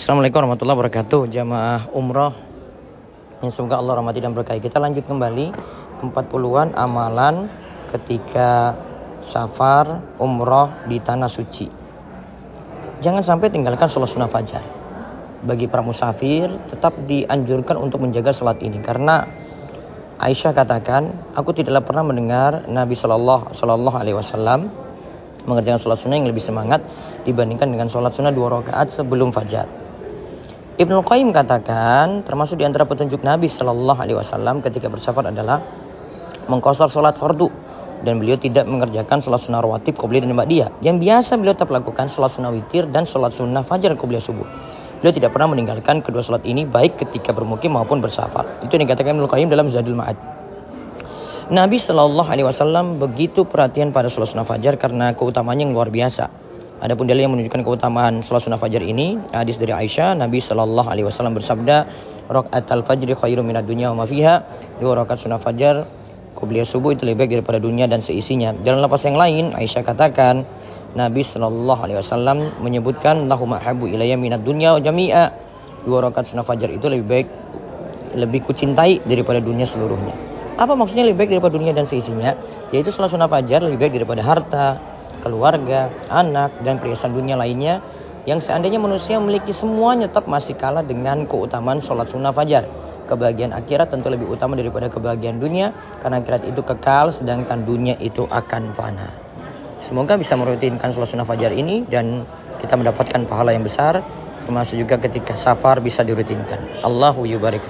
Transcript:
Assalamualaikum warahmatullahi wabarakatuh. Jamaah umroh. Yang semoga Allah rahmati dan berkahi. Kita lanjut kembali. 40-an amalan ketika safar umroh di tanah suci. Jangan sampai tinggalkan sholat sunnah fajar. Bagi para musafir tetap dianjurkan untuk menjaga sholat ini. Karena Aisyah katakan, aku tidaklah pernah mendengar Nabi Shallallahu Alaihi Wasallam mengerjakan sholat sunnah yang lebih semangat dibandingkan dengan sholat sunnah dua rakaat sebelum fajar. Ibnu Qayyim katakan termasuk di antara petunjuk Nabi Shallallahu Alaihi Wasallam ketika bersafar adalah mengkosor sholat fardu dan beliau tidak mengerjakan sholat sunnah rawatib qobliyah dan dia. Yang biasa beliau tetap lakukan sholat sunnah witir dan sholat sunnah fajar qobliyah subuh. Beliau tidak pernah meninggalkan kedua sholat ini baik ketika bermukim maupun bersafar. Itu yang dikatakan Ibnu Qayyim dalam Zadul Ma'ad. Nabi Shallallahu Alaihi Wasallam begitu perhatian pada sholat sunnah fajar karena keutamanya yang luar biasa. Adapun dalil yang menunjukkan keutamaan sholat sunnah fajar ini hadis dari Aisyah Nabi Shallallahu Alaihi Wasallam bersabda rakaat al fajri khairu minad dunya wa fiha dua rakaat sunnah fajar kubliya subuh itu lebih baik daripada dunia dan seisinya. Dalam lapas yang lain Aisyah katakan Nabi Shallallahu Alaihi Wasallam menyebutkan lahumma habu minad dunya jami'a dua rakaat sunnah fajar itu lebih baik lebih kucintai daripada dunia seluruhnya. Apa maksudnya lebih baik daripada dunia dan seisinya? Yaitu sholat sunnah fajar lebih baik daripada harta, keluarga, anak, dan perhiasan dunia lainnya yang seandainya manusia memiliki semuanya tetap masih kalah dengan keutamaan sholat sunnah fajar. Kebahagiaan akhirat tentu lebih utama daripada kebahagiaan dunia karena akhirat itu kekal sedangkan dunia itu akan fana. Semoga bisa merutinkan sholat sunnah fajar ini dan kita mendapatkan pahala yang besar termasuk juga ketika safar bisa dirutinkan. Allahu yubarik